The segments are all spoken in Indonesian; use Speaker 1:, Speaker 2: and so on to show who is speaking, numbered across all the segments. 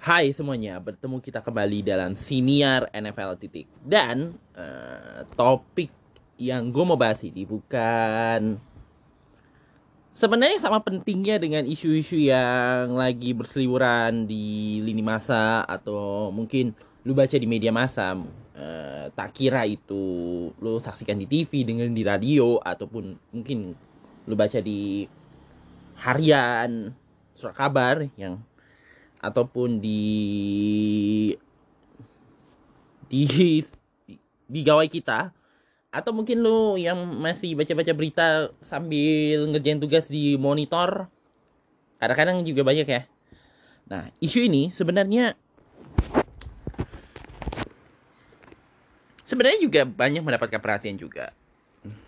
Speaker 1: Hai semuanya, bertemu kita kembali dalam Siniar NFL Titik. Dan uh, topik yang gue mau bahas ini bukan Sebenarnya sama pentingnya dengan isu-isu yang lagi berseliweran di lini masa Atau mungkin lu baca di media massa uh, Tak kira itu lu saksikan di TV, dengan di radio Ataupun mungkin lu baca di harian, surat kabar yang ataupun di di di, di gawai kita. Atau mungkin lu yang masih baca-baca berita sambil ngerjain tugas di monitor. Kadang-kadang juga banyak ya. Nah isu ini sebenarnya sebenarnya juga banyak mendapatkan perhatian juga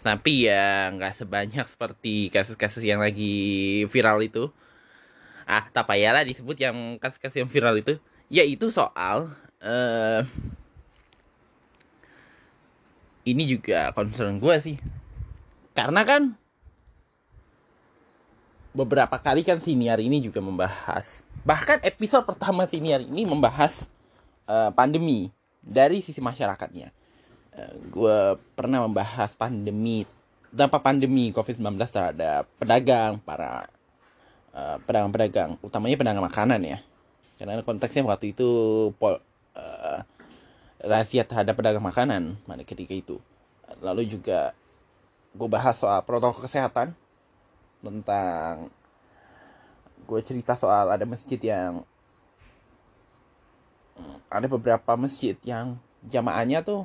Speaker 1: tapi ya nggak sebanyak seperti kasus-kasus yang lagi viral itu. Ah tak payahlah disebut yang kasus-kasus yang viral itu. Yaitu soal uh, ini juga concern gue sih. Karena kan beberapa kali kan siniar ini juga membahas. Bahkan episode pertama siniar ini membahas uh, pandemi dari sisi masyarakatnya gue pernah membahas pandemi dampak pandemi COVID-19 terhadap pedagang, para Eh, pedagang-pedagang, uh, utamanya pedagang makanan ya. Karena konteksnya waktu itu pol, uh, rahasia terhadap pedagang makanan pada ketika itu. Lalu juga gue bahas soal protokol kesehatan tentang gue cerita soal ada masjid yang ada beberapa masjid yang jamaahnya tuh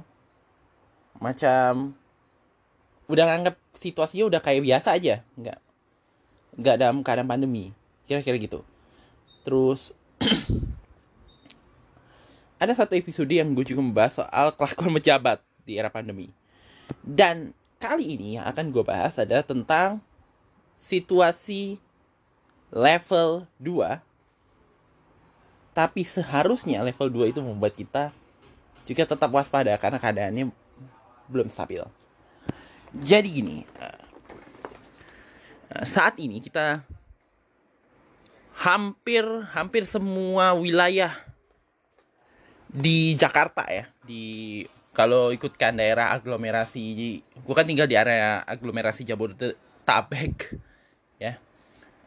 Speaker 1: macam udah nganggap situasinya udah kayak biasa aja. Nggak nggak dalam keadaan pandemi. Kira-kira gitu. Terus ada satu episode yang gue juga membahas soal kelakuan pejabat di era pandemi. Dan kali ini yang akan gue bahas adalah tentang situasi level 2 tapi seharusnya level 2 itu membuat kita juga tetap waspada karena keadaannya belum stabil. Jadi gini, Eh, saat ini kita hampir hampir semua wilayah di Jakarta ya di kalau ikutkan daerah aglomerasi gue kan tinggal di area aglomerasi Jabodetabek ya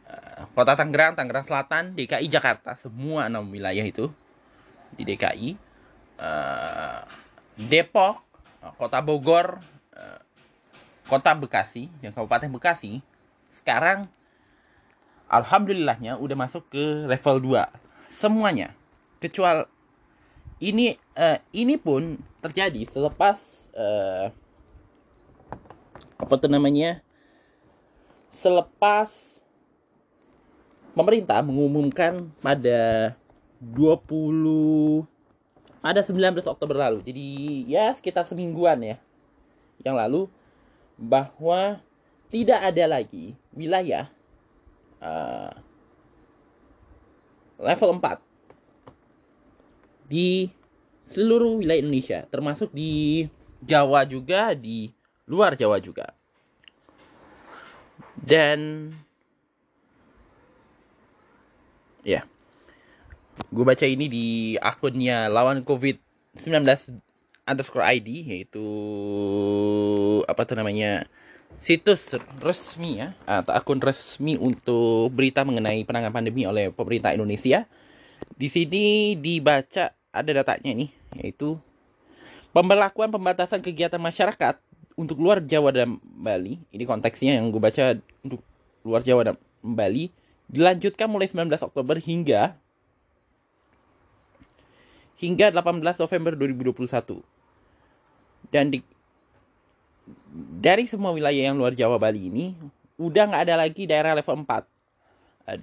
Speaker 1: eh, kota Tangerang Tangerang Selatan DKI Jakarta semua enam wilayah itu di DKI eh, Depok kota Bogor kota Bekasi dan Kabupaten Bekasi sekarang alhamdulillahnya udah masuk ke level 2 semuanya. Kecuali ini uh, ini pun terjadi selepas uh, apa tuh namanya selepas pemerintah mengumumkan pada 20 pada 19 Oktober lalu. Jadi ya sekitar semingguan ya yang lalu bahwa tidak ada lagi wilayah uh, level 4 di seluruh wilayah Indonesia, termasuk di Jawa juga, di luar Jawa juga. Dan ya, gue baca ini di akunnya lawan COVID-19 underscore ID, yaitu apa tuh namanya situs resmi ya atau akun resmi untuk berita mengenai penanganan pandemi oleh pemerintah Indonesia. Di sini dibaca ada datanya nih yaitu pemberlakuan pembatasan kegiatan masyarakat untuk luar Jawa dan Bali. Ini konteksnya yang gue baca untuk luar Jawa dan Bali dilanjutkan mulai 19 Oktober hingga hingga 18 November 2021. Dan di dari semua wilayah yang luar Jawa Bali ini udah nggak ada lagi daerah level 4.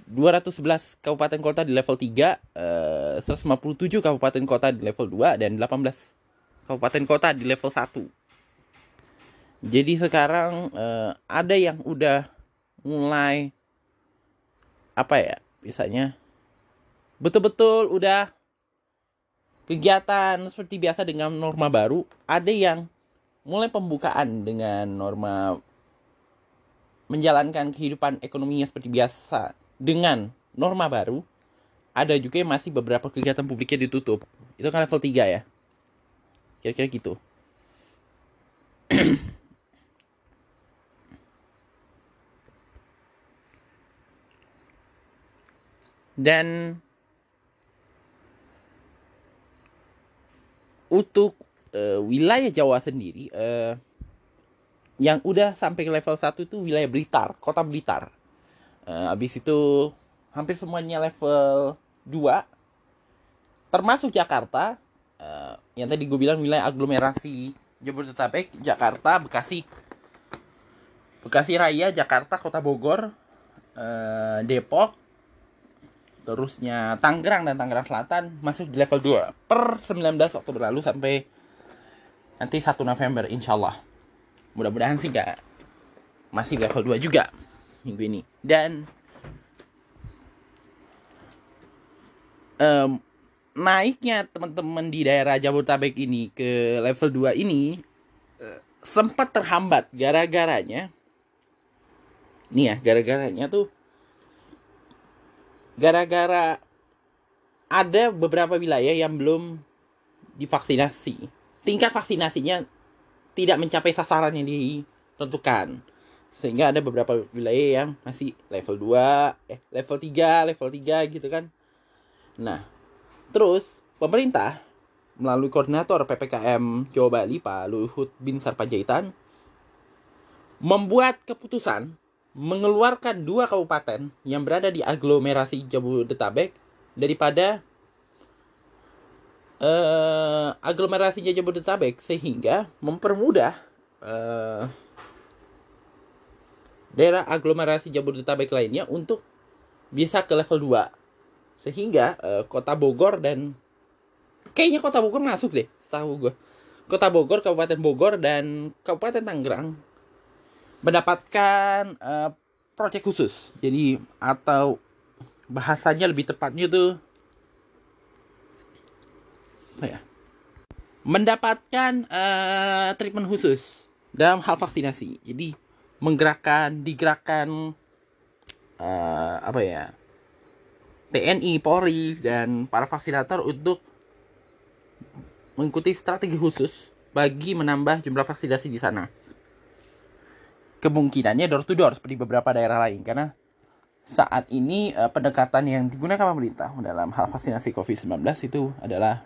Speaker 1: 211 kabupaten kota di level 3, 157 kabupaten kota di level 2 dan 18 kabupaten kota di level 1. Jadi sekarang uh, ada yang udah mulai apa ya, biasanya betul-betul udah kegiatan seperti biasa dengan norma baru, ada yang mulai pembukaan dengan norma menjalankan kehidupan ekonominya seperti biasa dengan norma baru, ada juga yang masih beberapa kegiatan publiknya ditutup. Itu kan level 3 ya. Kira-kira gitu. Dan untuk uh, wilayah Jawa sendiri uh, yang udah sampai ke level 1 itu wilayah Blitar, kota Blitar. Uh, habis itu hampir semuanya level 2 termasuk Jakarta uh, yang tadi gue bilang wilayah aglomerasi Jabodetabek, Jakarta, Bekasi. Bekasi Raya, Jakarta, Kota Bogor, uh, Depok, terusnya. Tangerang dan Tangerang Selatan masuk di level 2 per 19 Oktober lalu sampai nanti 1 November insya Allah mudah-mudahan sih gak masih level 2 juga minggu ini. Dan um, naiknya teman-teman di daerah Jabodetabek ini ke level 2 ini uh, sempat terhambat gara-garanya. Nih ya gara-garanya tuh gara-gara ada beberapa wilayah yang belum divaksinasi tingkat vaksinasinya tidak mencapai sasaran yang ditentukan. Sehingga ada beberapa wilayah yang masih level 2, eh level 3, level 3 gitu kan. Nah, terus pemerintah melalui koordinator PPKM Jawa Bali Pak Luhut Bin Sarpajaitan membuat keputusan mengeluarkan dua kabupaten yang berada di aglomerasi Jabodetabek daripada uh, aglomerasinya Jabodetabek sehingga mempermudah uh, daerah aglomerasi Jabodetabek lainnya untuk bisa ke level 2 sehingga uh, kota Bogor dan kayaknya kota Bogor masuk deh setahu gue kota Bogor Kabupaten Bogor dan Kabupaten Tangerang mendapatkan uh, proyek khusus. Jadi atau bahasanya lebih tepatnya tuh apa ya? Mendapatkan uh, treatment khusus dalam hal vaksinasi. Jadi menggerakkan digerakkan uh, apa ya? TNI Polri dan para vaksinator untuk mengikuti strategi khusus bagi menambah jumlah vaksinasi di sana kemungkinannya door to door seperti beberapa daerah lain. Karena saat ini uh, pendekatan yang digunakan pemerintah dalam hal vaksinasi COVID-19 itu adalah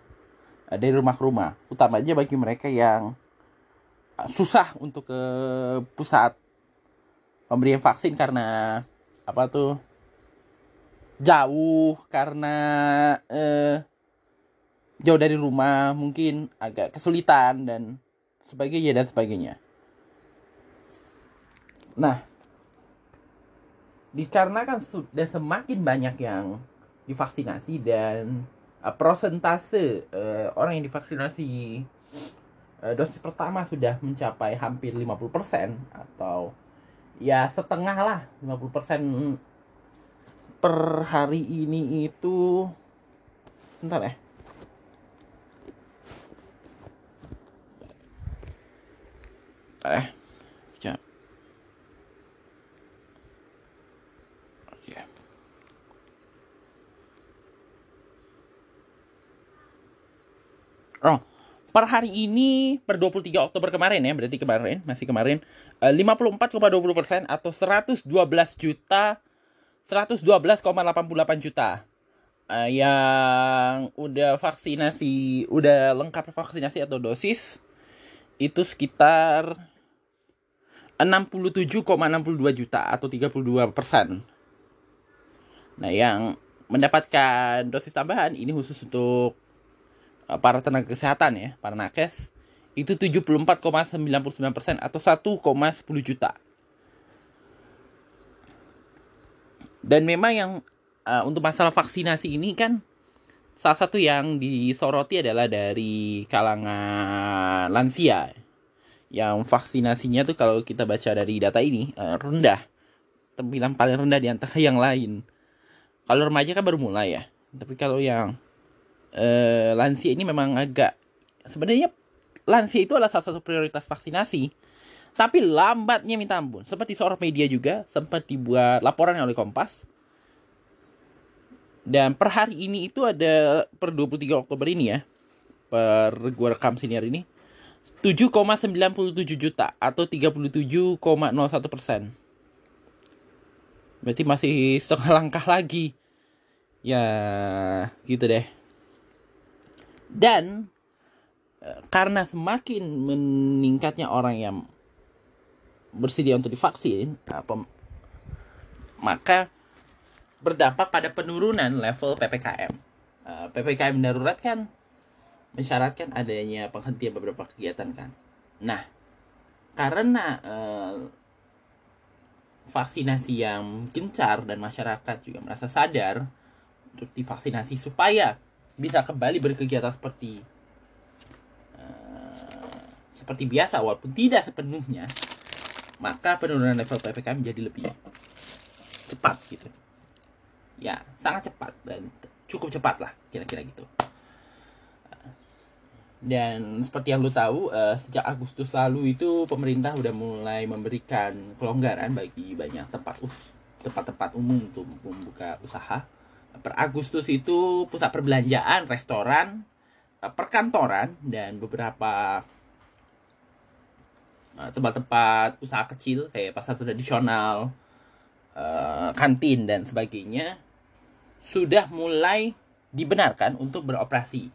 Speaker 1: dari rumah ke rumah. Utamanya bagi mereka yang uh, susah untuk ke pusat pemberian vaksin karena apa tuh? Jauh karena eh, jauh dari rumah mungkin agak kesulitan dan sebagainya dan sebagainya. Nah, dikarenakan sudah semakin banyak yang divaksinasi dan uh, prosentase uh, orang yang divaksinasi uh, dosis pertama sudah mencapai hampir 50% atau ya setengah lah 50% per hari ini itu. Bentar ya. Eh Oh, per hari ini per 23 Oktober kemarin ya, berarti kemarin, masih kemarin uh, 54,20 persen atau 112 juta 112,88 juta uh, yang udah vaksinasi, udah lengkap vaksinasi atau dosis itu sekitar 67,62 juta atau 32 persen. Nah, yang mendapatkan dosis tambahan ini khusus untuk Eh, para tenaga kesehatan ya, para nakes itu 74,99% atau 1,10 juta. Dan memang yang uh, untuk masalah vaksinasi ini kan salah satu yang disoroti adalah dari kalangan lansia. Yang vaksinasinya tuh kalau kita baca dari data ini uh, rendah. Terbilang paling rendah di antara yang lain. Kalau remaja kan baru mulai ya. Tapi kalau yang uh, lansia ini memang agak sebenarnya lansia itu adalah salah satu prioritas vaksinasi tapi lambatnya minta ampun seperti seorang media juga sempat dibuat laporan oleh Kompas Dan per hari ini itu ada per 23 Oktober ini ya. Per gue rekam senior ini 7,97 juta atau 37,01 persen. Berarti masih setengah langkah lagi. Ya, gitu deh. Dan eh, karena semakin meningkatnya orang yang bersedia untuk divaksin, apa, maka berdampak pada penurunan level PPKM. Uh, PPKM darurat kan mensyaratkan adanya penghentian beberapa kegiatan kan. Nah, karena vaksinasi yang gencar dan masyarakat juga merasa sadar untuk divaksinasi supaya bisa kembali berkegiatan seperti uh, seperti biasa walaupun tidak sepenuhnya maka penurunan level ppkm menjadi lebih cepat gitu. Ya sangat cepat dan cukup cepat lah kira-kira gitu. Dan seperti yang lu tahu uh, sejak Agustus lalu itu pemerintah udah mulai memberikan kelonggaran bagi banyak tempat us tempat-tempat umum untuk membuka usaha per Agustus itu pusat perbelanjaan restoran uh, perkantoran dan beberapa uh, tempat-tempat usaha kecil kayak pasar tradisional uh, kantin dan sebagainya sudah mulai dibenarkan untuk beroperasi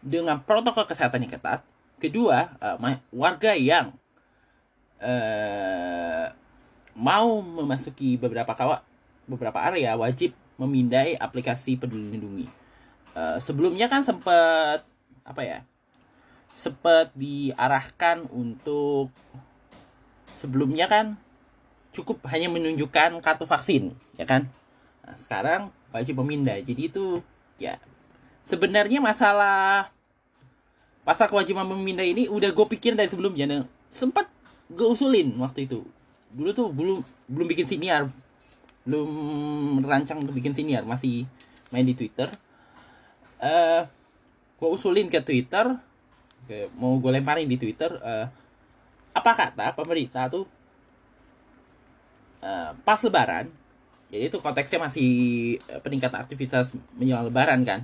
Speaker 1: dengan protokol kesehatan yang ketat. Kedua, warga yang mau memasuki beberapa kawat beberapa area wajib memindai aplikasi Peduli Lindungi. Uh, sebelumnya kan sempat apa ya? Sempat diarahkan untuk sebelumnya kan cukup hanya menunjukkan kartu vaksin, ya kan? Nah, sekarang wajib memindai. Jadi itu ya sebenarnya masalah pasal kewajiban memindai ini udah gue pikirin dari sebelumnya. Nah, sempat gue usulin waktu itu. Dulu tuh belum belum bikin siniar, belum merancang untuk bikin siniar, masih main di Twitter. Uh, eh, gue usulin ke Twitter, ke, mau gue lemparin di Twitter. Uh, apa kata pemerintah tuh uh, pas Lebaran jadi itu konteksnya masih uh, peningkatan aktivitas menjelang Lebaran kan.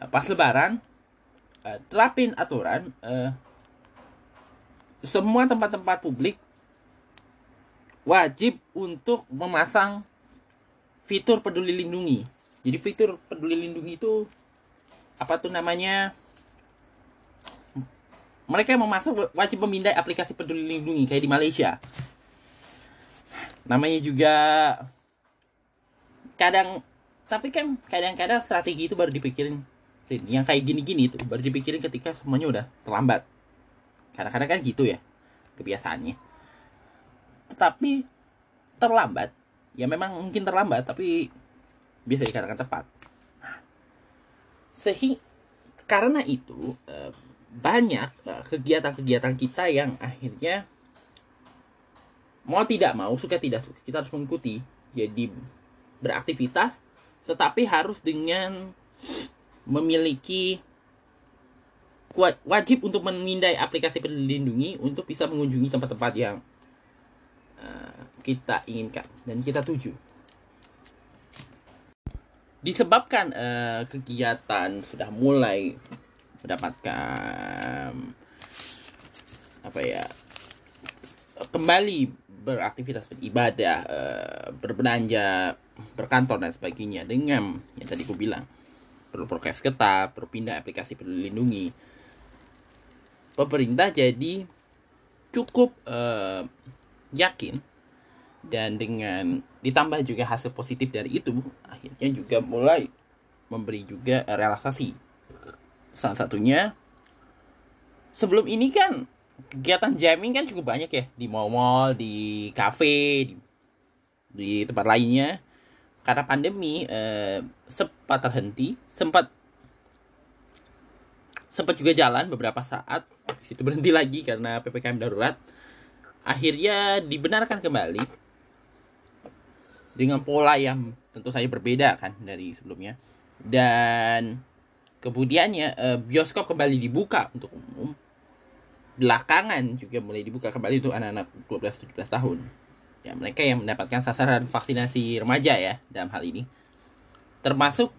Speaker 1: Uh, pas Lebaran uh, terapin aturan uh, semua tempat-tempat publik wajib untuk memasang fitur peduli lindungi. Jadi fitur peduli lindungi itu apa tuh namanya? Mereka yang memasang wajib memindai aplikasi peduli lindungi kayak di Malaysia. Namanya juga kadang tapi kan kadang-kadang strategi itu baru dipikirin yang kayak gini-gini itu baru dipikirin ketika semuanya udah terlambat kadang-kadang kan gitu ya kebiasaannya tetapi terlambat. Ya memang mungkin terlambat tapi bisa dikatakan tepat. Sehingga karena itu eh, banyak eh, kegiatan-kegiatan kita yang akhirnya mau tidak mau suka tidak suka kita harus mengikuti. Jadi beraktivitas tetapi harus dengan memiliki wajib untuk memindai aplikasi peduli untuk bisa mengunjungi tempat-tempat yang uh, kita inginkan dan kita tuju. Disebabkan uh, kegiatan sudah mulai mendapatkan apa ya kembali beraktivitas beribadah, uh, berbelanja, berkantor dan sebagainya dengan yang tadi aku bilang perlu prokes ketat, perlu pindah aplikasi peduli lindungi. Pemerintah jadi cukup uh, yakin dan dengan ditambah juga hasil positif dari itu akhirnya juga mulai memberi juga relaksasi. Salah satunya sebelum ini kan kegiatan jamming kan cukup banyak ya di mall-mall di cafe di, di tempat lainnya. Karena pandemi eh, sempat terhenti, sempat sempat juga jalan beberapa saat, situ berhenti lagi karena ppkm darurat. Akhirnya dibenarkan kembali dengan pola yang tentu saja berbeda kan dari sebelumnya. Dan kemudiannya eh, bioskop kembali dibuka untuk umum. Belakangan juga mulai dibuka kembali untuk anak-anak 12-17 tahun ya mereka yang mendapatkan sasaran vaksinasi remaja ya dalam hal ini termasuk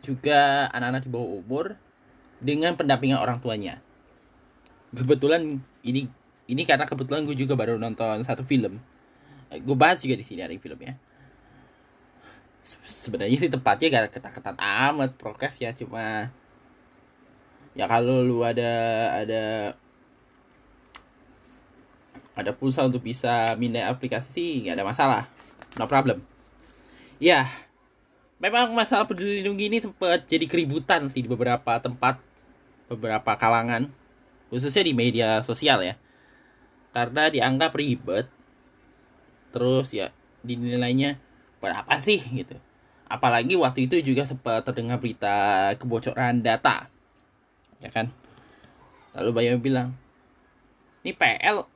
Speaker 1: juga anak-anak di bawah umur dengan pendampingan orang tuanya kebetulan ini ini karena kebetulan gue juga baru nonton satu film. Gue bahas juga di sini ada filmnya sebenarnya sih tempatnya gak ketat-ketat amat prokes ya cuma ya kalau lu ada ada ada pulsa untuk bisa mindah aplikasi sih nggak ada masalah. No problem. Ya memang masalah peduli lindungi ini sempat jadi keributan sih di beberapa tempat beberapa kalangan khususnya di media sosial ya karena dianggap ribet terus ya dinilainya berapa sih? gitu. Apalagi waktu itu juga sempat terdengar berita kebocoran data ya kan? Lalu banyak bilang ini PL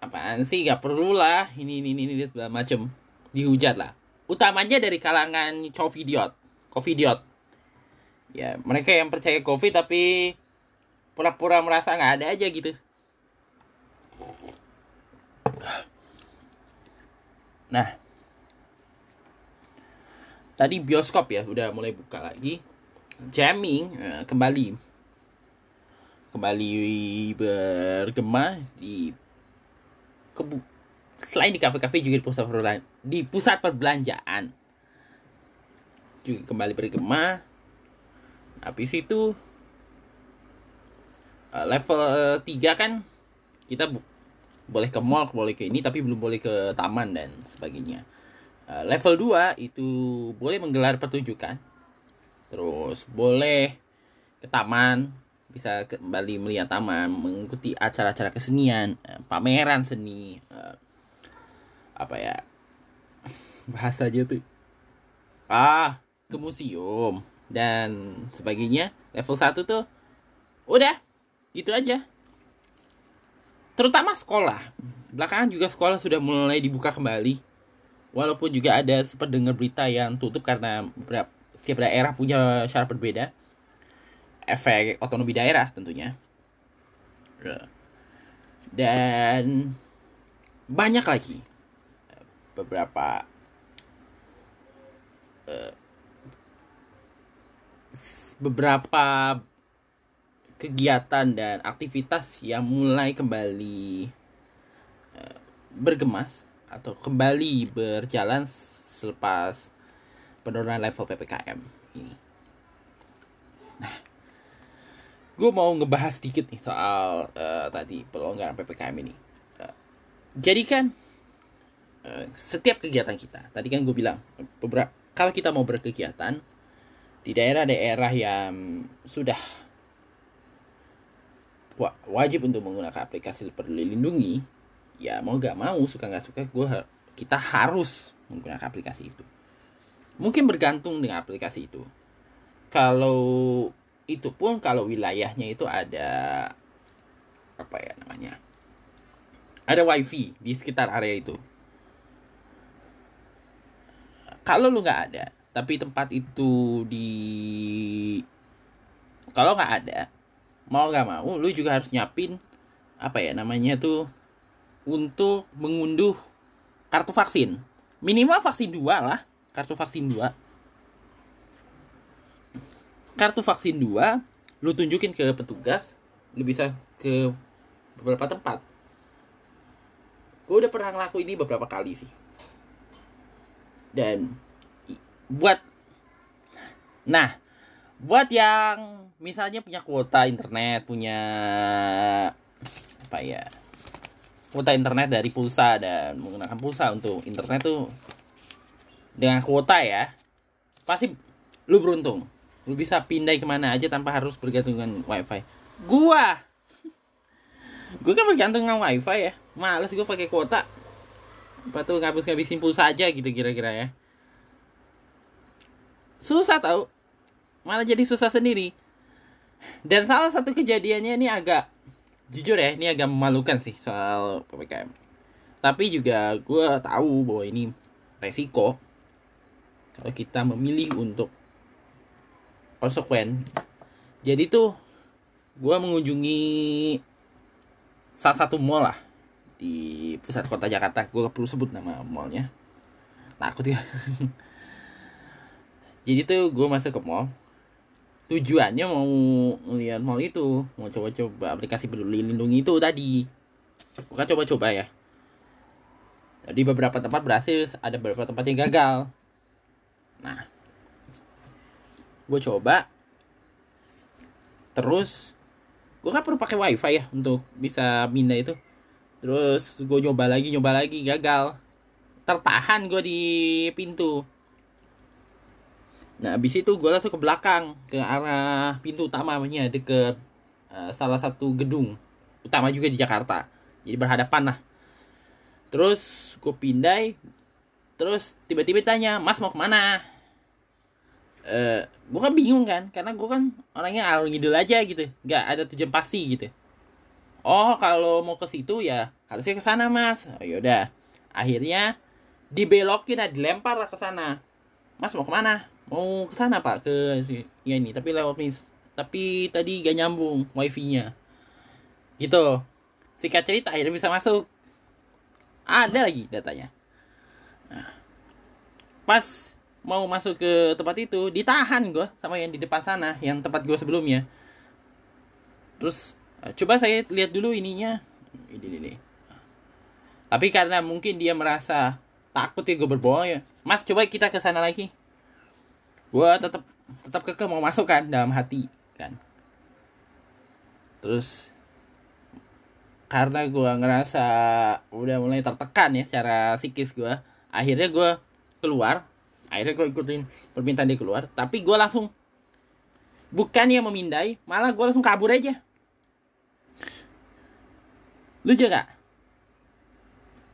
Speaker 1: apaan sih? Gak perlu lah ini ini ini, ini segala macem. Dihujat lah. Utamanya dari kalangan covidiot covidiot. Ya mereka yang percaya covid tapi pura-pura merasa nggak ada aja gitu nah. Tadi bioskop ya udah mulai buka lagi. Jamming uh, kembali. Kembali bergema di kebu selain di kafe-kafe juga di pusat perbelanjaan di pusat perbelanjaan. Juga kembali bergema. Habis itu uh, level 3 kan kita boleh ke mall boleh ke ini tapi belum boleh ke taman dan sebagainya. Uh, level 2 itu boleh menggelar pertunjukan. Terus boleh ke taman bisa kembali melihat taman mengikuti acara-acara kesenian uh, pameran seni uh, apa ya? Bahasa aja tuh. Ah ke museum dan sebagainya. Level 1 tuh udah gitu aja terutama sekolah. Belakangan juga sekolah sudah mulai dibuka kembali. Walaupun juga ada sempat dengar berita yang tutup karena setiap daerah punya syarat berbeda. Efek otonomi daerah tentunya. Dan banyak lagi. Beberapa uh, beberapa kegiatan dan aktivitas yang mulai kembali uh, bergemas atau kembali berjalan selepas penurunan level ppkm ini. Nah, gue mau ngebahas sedikit nih soal uh, tadi pelonggaran ppkm ini. Uh, jadi kan Eh, setiap kegiatan kita tadi kan gue bilang beberapa kalau kita mau berkegiatan di daerah-daerah yang sudah wajib untuk menggunakan aplikasi peduli lindungi ya mau gak mau suka nggak suka gue kita harus menggunakan aplikasi itu. Mungkin bergantung dengan aplikasi itu. Kalau itu pun kalau wilayahnya itu ada apa ya namanya ada wifi di sekitar area itu. Kalau lu nggak ada tapi tempat itu di kalau nggak ada mau nggak mau lu juga harus nyapin apa ya namanya tuh untuk mengunduh kartu vaksin. Minimal vaksin dua lah kartu vaksin dua. Kartu vaksin dua lu tunjukin ke petugas lu bisa ke beberapa tempat. Gue udah pernah ngelakuin ini beberapa kali sih. Dan buat nah buat yang misalnya punya kuota internet punya apa ya kuota internet dari pulsa dan menggunakan pulsa untuk internet tuh dengan kuota ya pasti lu beruntung. Lu bisa pindah ke mana aja tanpa harus bergantung dengan wifi. Gua gua kan bergantung dengan wifi ya. Males gua pakai kuota. Apa tuh ngabis ngabisin pulsa aja gitu kira-kira ya. Susah tau. Malah jadi susah sendiri dan salah satu kejadiannya ini agak jujur ya ini agak memalukan sih soal ppkm tapi juga gue tahu bahwa ini resiko kalau kita memilih untuk konsekuen. Jadi tuh gue mengunjungi salah satu mall lah di pusat kota Jakarta. Gue gak perlu sebut nama mallnya. Takut ya. Jadi tuh gue masuk ke mall tujuannya mau ngeliat mall itu mau coba-coba aplikasi peduli lindungi itu tadi. Bukan coba-coba ya. Di beberapa tempat berhasil ada beberapa tempat yang gagal. Nah gue coba. Terus gue kan perlu pakai wifi ya untuk bisa pindah itu. Terus gue nyoba lagi nyoba lagi gagal. Tertahan gue di pintu Nah, habis itu gue langsung ke belakang, ke arah pintu utamanya, deket uh, salah satu gedung utama juga di Jakarta. Jadi berhadapan lah. Terus gue pindai, terus tiba-tiba tanya, Mas mau ke mana? Uh, gue kan bingung kan, karena gue kan orangnya alur ngidul aja gitu, nggak ada tujuan pasti gitu. Oh, kalau mau ke situ ya harusnya ke sana mas. Oh yaudah, akhirnya dibelokin, lah, dilempar lah ke sana. Mas mau ke mana? Mau ke sana pak ke ya ini. Tapi lewat mis tapi tadi gak nyambung wifi-nya. Gitu. Sikat cerita akhirnya bisa masuk. Ada lagi datanya. Nah, pas mau masuk ke tempat itu ditahan gue sama yang di depan sana yang tempat gue sebelumnya. Terus eh, coba saya lihat dulu ininya. Ini ini tapi karena mungkin dia merasa takut ya gue berbohong ya. Mas coba kita ke sana lagi gue tetap tetap keke mau masuk kan dalam hati kan. Terus karena gue ngerasa udah mulai tertekan ya secara psikis gue akhirnya gue keluar akhirnya gue ikutin permintaan dia keluar tapi gue langsung bukan yang memindai malah gue langsung kabur aja. Lucu gak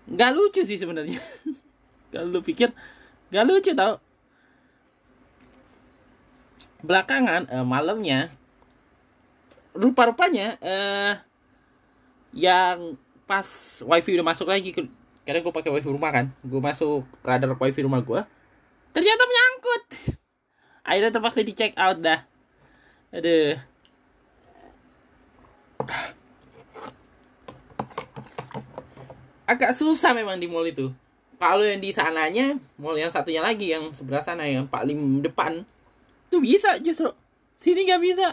Speaker 1: nggak lucu sih sebenarnya. Kalau lu pikir nggak lucu tau belakangan uh, malamnya rupa-rupanya uh, yang pas wifi udah masuk lagi karena gue pakai wifi rumah kan gue masuk radar wifi rumah gue ternyata menyangkut. Akhirnya terpaksa di check out dah. Aduh. Agak susah memang di mall itu. Kalau yang di sananya mall yang satunya lagi yang sebelah sana yang paling depan itu bisa justru. Sini nggak bisa.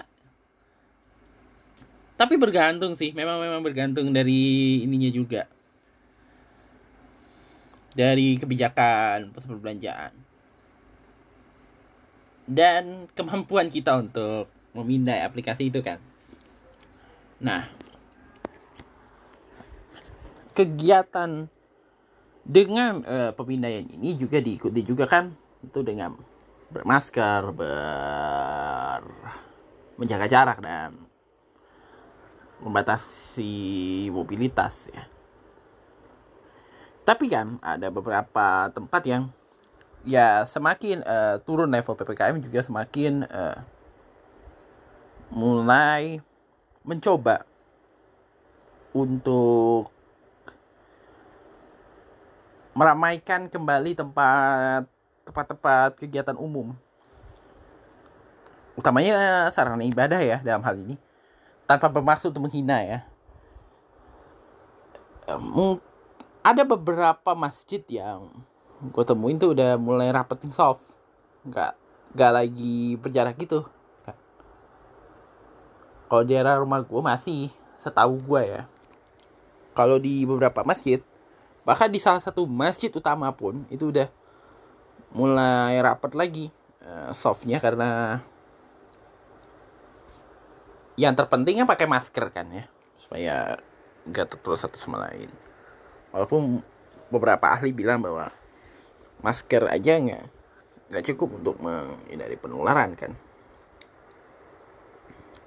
Speaker 1: Tapi bergantung sih. Memang memang bergantung dari ininya juga. Dari kebijakan pusat perbelanjaan. Dan kemampuan kita untuk memindai aplikasi itu kan. Nah. Kegiatan dengan uh, pemindaian ini juga diikuti juga kan. Itu dengan bermasker, ber menjaga jarak dan membatasi mobilitas ya. Tapi kan ada beberapa tempat yang ya semakin uh, turun level PPKM juga semakin uh, mulai mencoba untuk meramaikan kembali tempat tempat-tempat kegiatan umum. Utamanya sarana ibadah ya dalam hal ini. Tanpa bermaksud untuk menghina ya. Ada beberapa masjid yang gue temuin tuh udah mulai rapetin soft. Nggak nggak lagi berjarak gitu. Kalau di daerah rumah gue masih setahu gue ya. Kalau di beberapa masjid bahkan di salah satu masjid utama pun itu udah mulai rapat lagi uh, softnya karena yang terpentingnya pakai masker kan ya supaya nggak tertular satu sama lain. Walaupun beberapa ahli bilang bahwa masker aja nggak nggak cukup untuk menghindari penularan kan.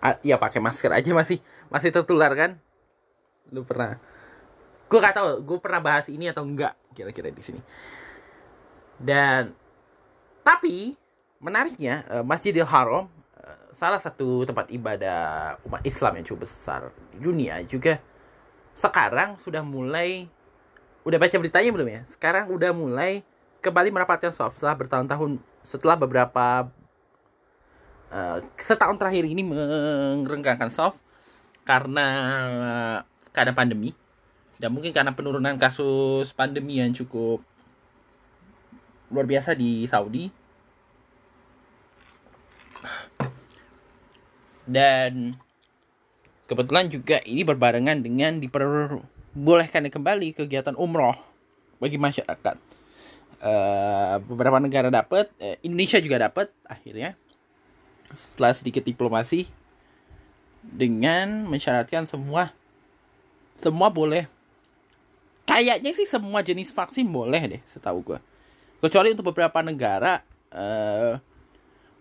Speaker 1: A ya pakai masker aja masih masih tertular kan? Lu pernah gue gak tau gue pernah bahas ini atau enggak kira-kira di sini dan tapi menariknya eh, Masjidil Haram eh, salah satu tempat ibadah umat Islam yang cukup besar di dunia juga sekarang sudah mulai udah baca beritanya belum ya? Sekarang udah mulai kembali merapatkan soft setelah bertahun-tahun setelah beberapa uh, setahun terakhir ini merenggangkan soft karena uh, keadaan pandemi dan mungkin karena penurunan kasus pandemi yang cukup luar biasa di Saudi. Dan kebetulan juga ini berbarengan dengan diperbolehkan kembali kegiatan umroh bagi masyarakat. Uh, beberapa negara dapat, uh, Indonesia juga dapat akhirnya. Setelah sedikit diplomasi dengan mensyaratkan semua semua boleh. Kayaknya sih semua jenis vaksin boleh deh setahu gue kecuali untuk beberapa negara uh,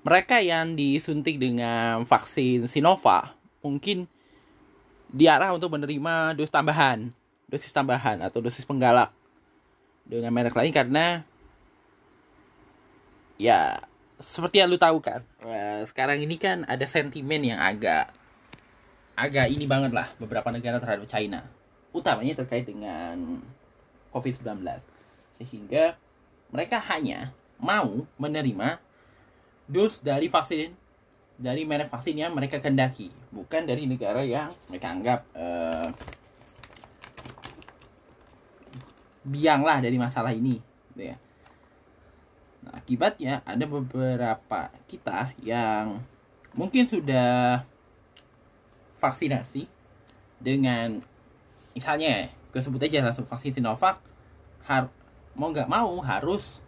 Speaker 1: mereka yang disuntik dengan vaksin Sinovac mungkin diarah untuk menerima dosis tambahan dosis tambahan atau dosis penggalak dengan merek lain karena ya seperti yang lu tahu kan uh, sekarang ini kan ada sentimen yang agak agak ini banget lah beberapa negara terhadap China utamanya terkait dengan COVID-19 sehingga mereka hanya mau menerima dos dari vaksin dari merek vaksin yang mereka kendaki bukan dari negara yang mereka anggap uh, biang lah dari masalah ini gitu ya. Nah, akibatnya ada beberapa kita yang mungkin sudah vaksinasi dengan misalnya gue sebut aja langsung vaksin Sinovac mau nggak mau harus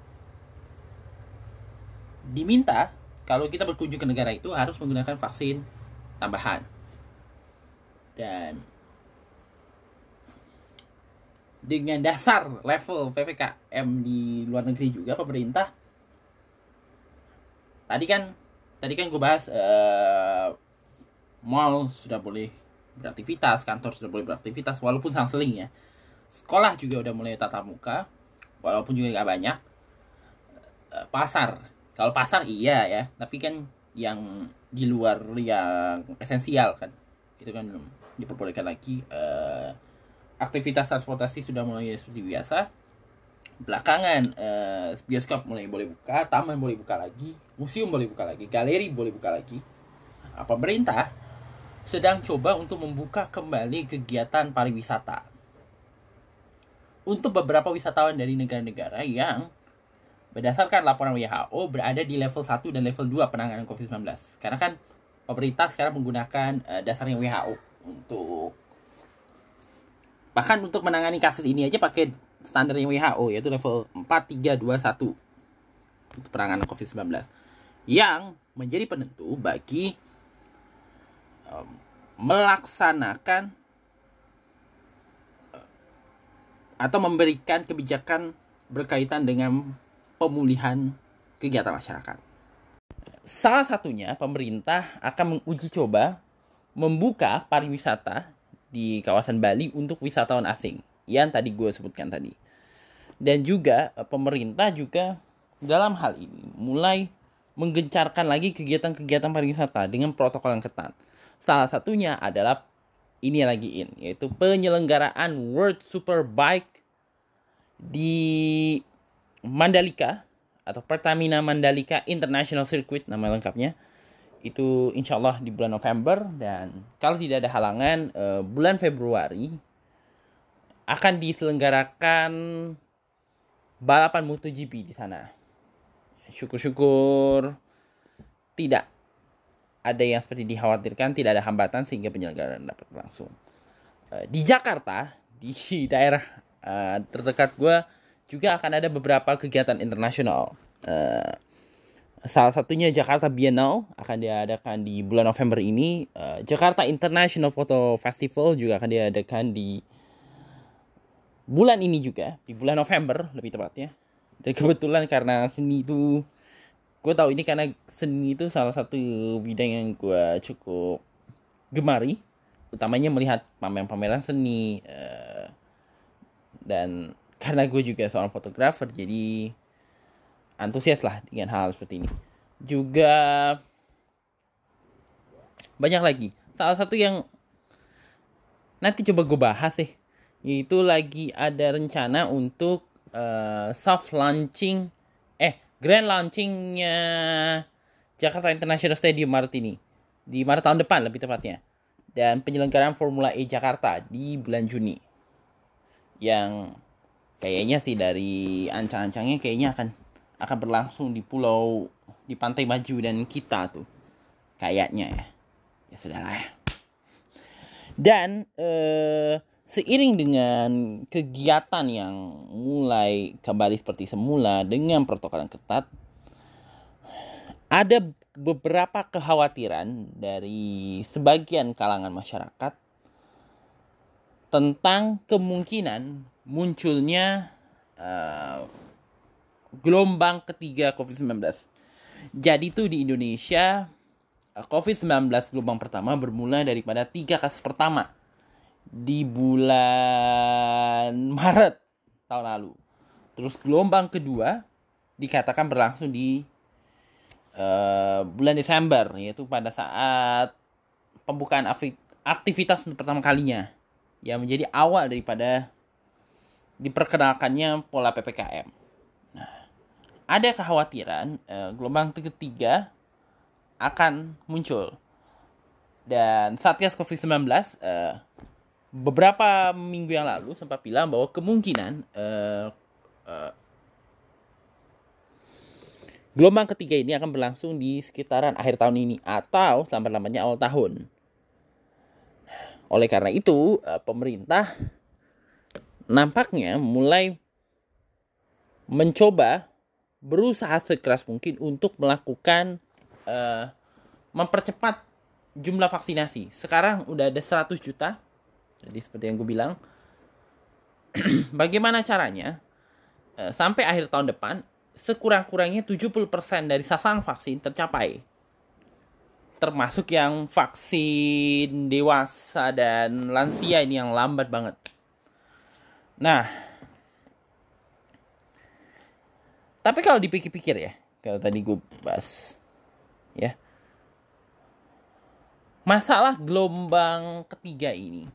Speaker 1: diminta kalau kita berkunjung ke negara itu harus menggunakan vaksin tambahan dan dengan dasar level ppkm di luar negeri juga pemerintah tadi kan tadi kan gue bahas uh, mall sudah boleh beraktivitas, kantor sudah boleh beraktivitas walaupun seling ya. Sekolah juga udah mulai tatap muka walaupun juga gak banyak. Eh, pasar, kalau pasar iya ya, tapi kan yang di luar yang esensial kan itu kan diperbolehkan lagi. Uh, aktivitas transportasi sudah mulai seperti biasa. Belakangan uh, bioskop mulai boleh buka, taman boleh buka lagi, museum boleh buka lagi, galeri boleh buka lagi. Nah, pemerintah sedang coba untuk membuka kembali kegiatan pariwisata. Untuk beberapa wisatawan dari negara-negara yang berdasarkan laporan WHO berada di level 1 dan level 2 penanganan COVID-19. Karena kan pemerintah sekarang menggunakan uh, dasarnya WHO untuk bahkan untuk menangani kasus ini aja pakai standarnya WHO yaitu level 4 3 2 1 untuk penanganan COVID-19 yang menjadi penentu bagi um, melaksanakan uh, atau memberikan kebijakan berkaitan dengan pemulihan kegiatan masyarakat. Salah satunya pemerintah akan menguji coba membuka pariwisata di kawasan Bali untuk wisatawan asing yang tadi gue sebutkan tadi. Dan juga uh, pemerintah juga dalam hal ini mulai menggencarkan lagi kegiatan-kegiatan pariwisata dengan protokol yang ketat. Salah satunya adalah ini lagi in, yaitu penyelenggaraan World Superbike di Mandalika atau Pertamina Mandalika International Circuit nama lengkapnya itu insya Allah di bulan November dan kalau tidak ada halangan uh, bulan Februari akan diselenggarakan balapan MotoGP di sana. Syukur-syukur tidak ada yang seperti dikhawatirkan tidak ada hambatan sehingga penyelenggaraan dapat berlangsung. Uh, di Jakarta, di daerah uh, terdekat gue juga akan ada beberapa kegiatan internasional. Uh, salah satunya Jakarta Biennale akan diadakan di bulan November ini. Uh, Jakarta International Photo Festival juga akan diadakan di bulan ini juga, di bulan November lebih tepatnya. Dan kebetulan karena seni itu gue tahu ini karena seni itu salah satu bidang yang gue cukup gemari utamanya melihat pameran-pameran seni uh, dan karena gue juga seorang fotografer jadi antusias lah dengan hal, -hal seperti ini. Juga banyak lagi. Salah satu yang nanti coba gue bahas sih yaitu lagi ada rencana untuk uh, soft launching grand launchingnya Jakarta International Stadium Maret ini. Di Maret tahun depan lebih tepatnya. Dan penyelenggaraan Formula E Jakarta di bulan Juni. Yang kayaknya sih dari ancang-ancangnya kayaknya akan akan berlangsung di pulau di Pantai Maju dan kita tuh. Kayaknya ya. ya sudahlah ya. Dan eh, seiring dengan kegiatan yang mulai kembali seperti semula dengan protokol yang ketat ada beberapa kekhawatiran dari sebagian kalangan masyarakat tentang kemungkinan munculnya uh, gelombang ketiga COVID-19. Jadi itu di Indonesia uh, COVID-19 gelombang pertama bermula daripada tiga kasus pertama di bulan Maret tahun lalu. Terus gelombang kedua dikatakan berlangsung di uh, bulan Desember yaitu pada saat pembukaan aktivitas untuk pertama kalinya yang menjadi awal daripada diperkenalkannya pola PPKM. Nah, ada kekhawatiran uh, gelombang ketiga akan muncul. Dan Satgas COVID-19 uh, beberapa minggu yang lalu sempat bilang bahwa kemungkinan uh, uh, gelombang ketiga ini akan berlangsung di sekitaran akhir tahun ini atau sampai lamanya awal tahun. Oleh karena itu, eh, pemerintah nampaknya mulai mencoba berusaha sekeras mungkin untuk melakukan uh, mempercepat jumlah vaksinasi. Sekarang udah ada 100 juta. Jadi seperti yang gue bilang, bagaimana caranya uh, sampai akhir tahun depan sekurang-kurangnya 70% dari sasaran vaksin tercapai termasuk yang vaksin dewasa dan lansia ini yang lambat banget. Nah, tapi kalau dipikir-pikir ya, kalau tadi gue bahas, ya, masalah gelombang ketiga ini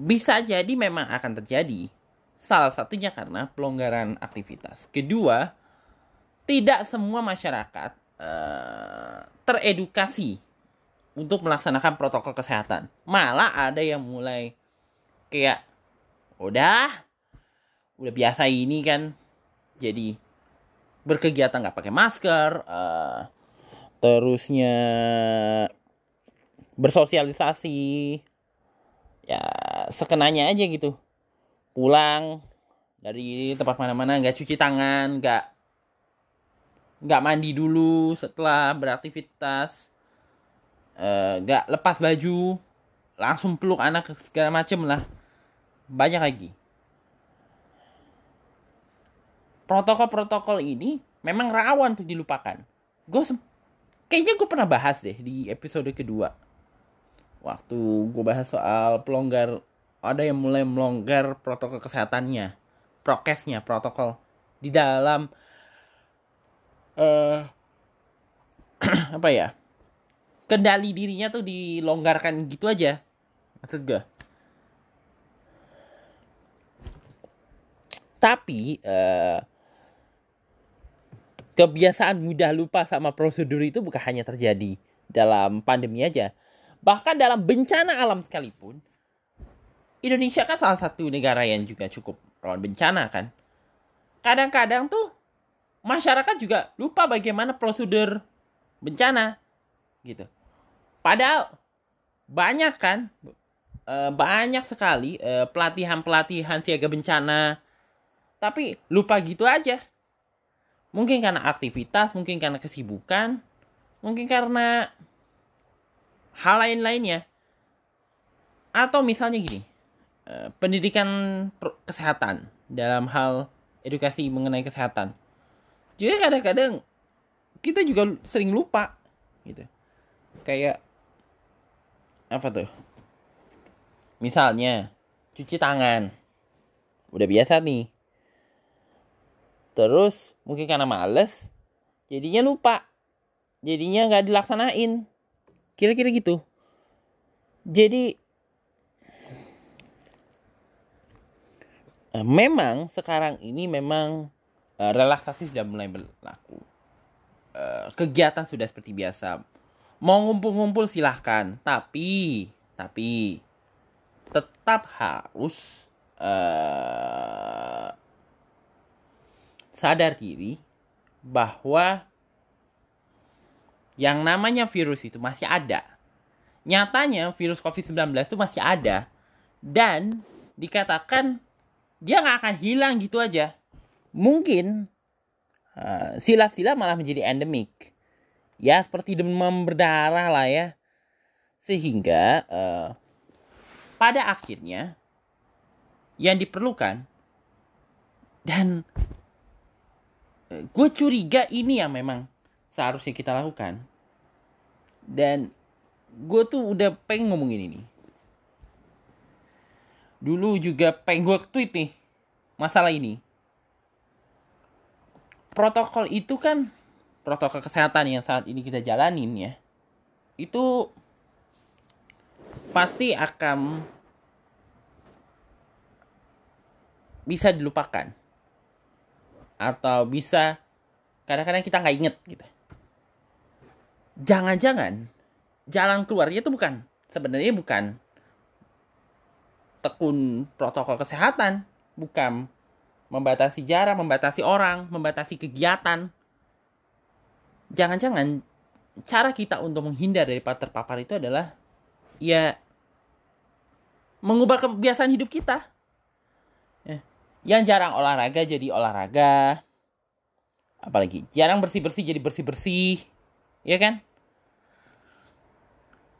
Speaker 1: bisa jadi memang akan terjadi. Salah satunya karena pelonggaran aktivitas. Kedua, tidak semua masyarakat uh, teredukasi untuk melaksanakan protokol kesehatan. Malah ada yang mulai kayak udah udah biasa ini kan jadi berkegiatan nggak pakai masker uh, terusnya bersosialisasi ya sekenanya aja gitu. Pulang dari tempat mana-mana nggak cuci tangan nggak nggak mandi dulu setelah beraktivitas uh, nggak lepas baju langsung peluk anak segala macem lah. Banyak lagi. Protokol-protokol ini memang rawan untuk dilupakan. Gue kayaknya gue pernah bahas deh di episode kedua waktu gue bahas soal pelonggar ada yang mulai melonggar protokol kesehatannya prokesnya protokol di dalam uh, apa ya kendali dirinya tuh dilonggarkan gitu aja maksud gue tapi uh, kebiasaan mudah lupa sama prosedur itu bukan hanya terjadi dalam pandemi aja bahkan dalam bencana alam sekalipun Indonesia kan salah satu negara yang juga cukup rawan bencana kan kadang-kadang tuh masyarakat juga lupa bagaimana prosedur bencana gitu. Padahal banyak kan e, banyak sekali e, pelatihan-pelatihan siaga bencana tapi lupa gitu aja. Mungkin karena aktivitas, mungkin karena kesibukan, mungkin karena hal lain-lainnya. Atau misalnya gini, e, pendidikan kesehatan dalam hal edukasi mengenai kesehatan. Jadi kadang-kadang kita juga sering lupa gitu. Kayak apa tuh? Misalnya cuci tangan. Udah biasa nih. Terus mungkin karena males jadinya lupa. Jadinya nggak dilaksanain kira-kira gitu jadi eh, memang sekarang ini memang uh, relaksasi sudah mulai berlaku. Uh, kegiatan sudah seperti biasa. Mau ngumpul-ngumpul silahkan, tapi tapi tetap harus uh, sadar diri bahwa yang namanya virus itu masih ada. nyatanya virus COVID-19 itu masih ada dan dikatakan dia nggak akan hilang gitu aja. Mungkin uh, sila-sila malah menjadi endemik. Ya seperti demam berdarah lah ya. Sehingga uh, pada akhirnya yang diperlukan dan uh, gue curiga ini yang memang seharusnya kita lakukan. Dan gue tuh udah pengen ngomongin ini. Dulu juga pengen gue tweet nih masalah ini. Protokol itu kan protokol kesehatan yang saat ini kita jalanin ya. Itu pasti akan bisa dilupakan atau bisa kadang-kadang kita nggak inget gitu. Jangan-jangan jalan keluarnya itu bukan sebenarnya bukan tekun protokol kesehatan, bukan membatasi jarak, membatasi orang, membatasi kegiatan. Jangan-jangan cara kita untuk menghindar dari terpapar itu adalah ya mengubah kebiasaan hidup kita. Ya. Yang jarang olahraga jadi olahraga. Apalagi jarang bersih-bersih jadi bersih-bersih. Ya kan?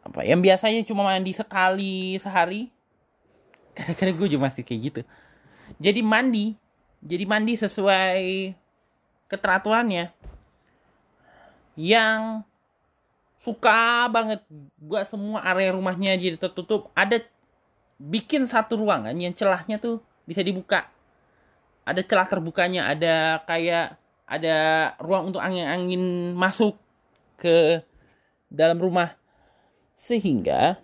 Speaker 1: Apa yang biasanya cuma mandi sekali sehari? Kadang-kadang gue juga masih kayak gitu. Jadi mandi jadi mandi sesuai keteraturannya. Yang suka banget gue semua area rumahnya jadi tertutup ada bikin satu ruangan yang celahnya tuh bisa dibuka. Ada celah terbukanya ada kayak ada ruang untuk angin-angin masuk ke dalam rumah sehingga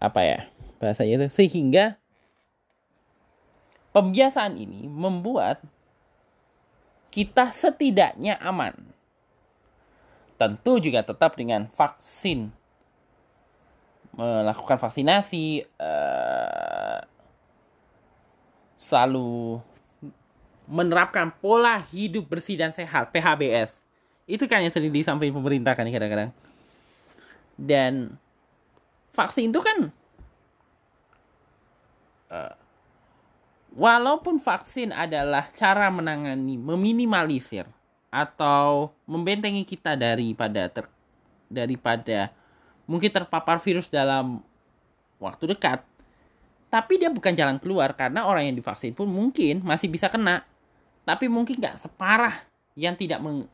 Speaker 1: apa ya bahasanya itu? Sehingga pembiasaan ini membuat kita setidaknya aman. Tentu juga tetap dengan vaksin. Melakukan vaksinasi uh, selalu menerapkan pola hidup bersih dan sehat PHBS itu kan yang sering disampaikan pemerintah kan kadang-kadang. Dan vaksin itu kan uh, walaupun vaksin adalah cara menangani meminimalisir atau membentengi kita daripada ter, daripada mungkin terpapar virus dalam waktu dekat tapi dia bukan jalan keluar karena orang yang divaksin pun mungkin masih bisa kena. Tapi mungkin nggak separah yang tidak meng,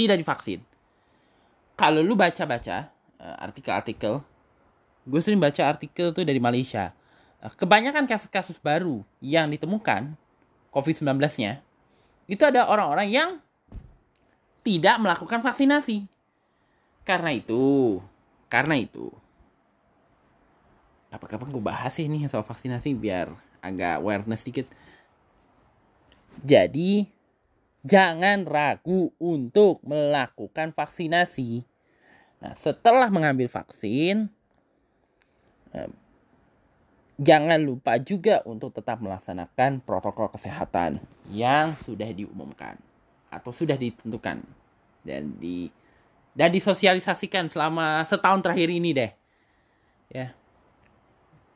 Speaker 1: tidak divaksin. Kalau lu baca-baca uh, artikel-artikel, gue sering baca artikel tuh dari Malaysia. Uh, kebanyakan kasus-kasus baru yang ditemukan COVID-19-nya, itu ada orang-orang yang tidak melakukan vaksinasi. Karena itu, karena itu, apa-apa gue bahas ini soal vaksinasi biar agak awareness sedikit. Jadi, jangan ragu untuk melakukan vaksinasi. Nah, setelah mengambil vaksin, jangan lupa juga untuk tetap melaksanakan protokol kesehatan yang sudah diumumkan atau sudah ditentukan dan di dan disosialisasikan selama setahun terakhir ini deh. Ya.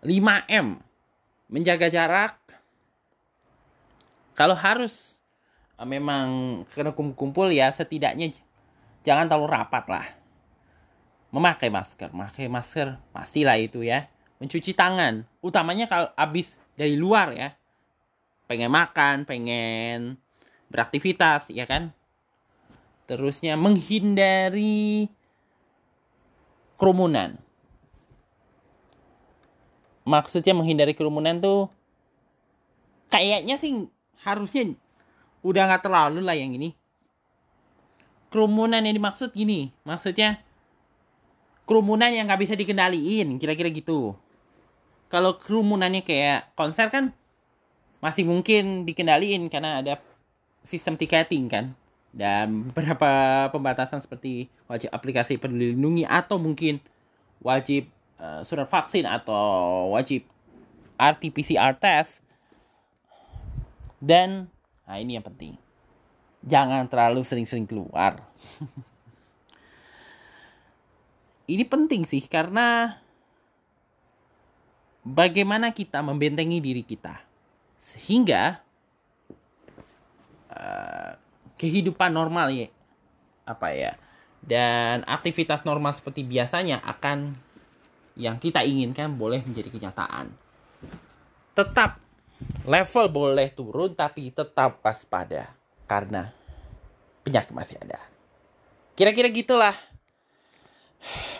Speaker 1: 5M. Menjaga jarak. Kalau harus memang kena kumpul ya setidaknya jangan terlalu rapat lah. Memakai masker, memakai masker pastilah itu ya. Mencuci tangan, utamanya kalau habis dari luar ya. Pengen makan, pengen beraktivitas, ya kan? Terusnya menghindari kerumunan. Maksudnya menghindari kerumunan tuh kayaknya sih harusnya udah nggak terlalu lah yang ini. Kerumunan yang dimaksud gini maksudnya kerumunan yang nggak bisa dikendaliin kira-kira gitu. Kalau kerumunannya kayak konser kan masih mungkin dikendaliin karena ada sistem tiketing kan. Dan beberapa pembatasan seperti wajib aplikasi peduli lindungi atau mungkin wajib uh, surat vaksin atau wajib RT-PCR test. Dan Nah ini yang penting. Jangan terlalu sering-sering keluar. ini penting sih karena bagaimana kita membentengi diri kita sehingga uh, kehidupan normal ya apa ya dan aktivitas normal seperti biasanya akan yang kita inginkan boleh menjadi kenyataan. Tetap level boleh turun tapi tetap waspada karena penyakit masih ada. Kira-kira gitulah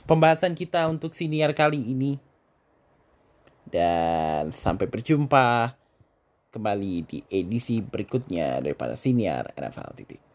Speaker 1: pembahasan kita untuk siniar kali ini. Dan sampai berjumpa kembali di edisi berikutnya daripada siniar NFL titik.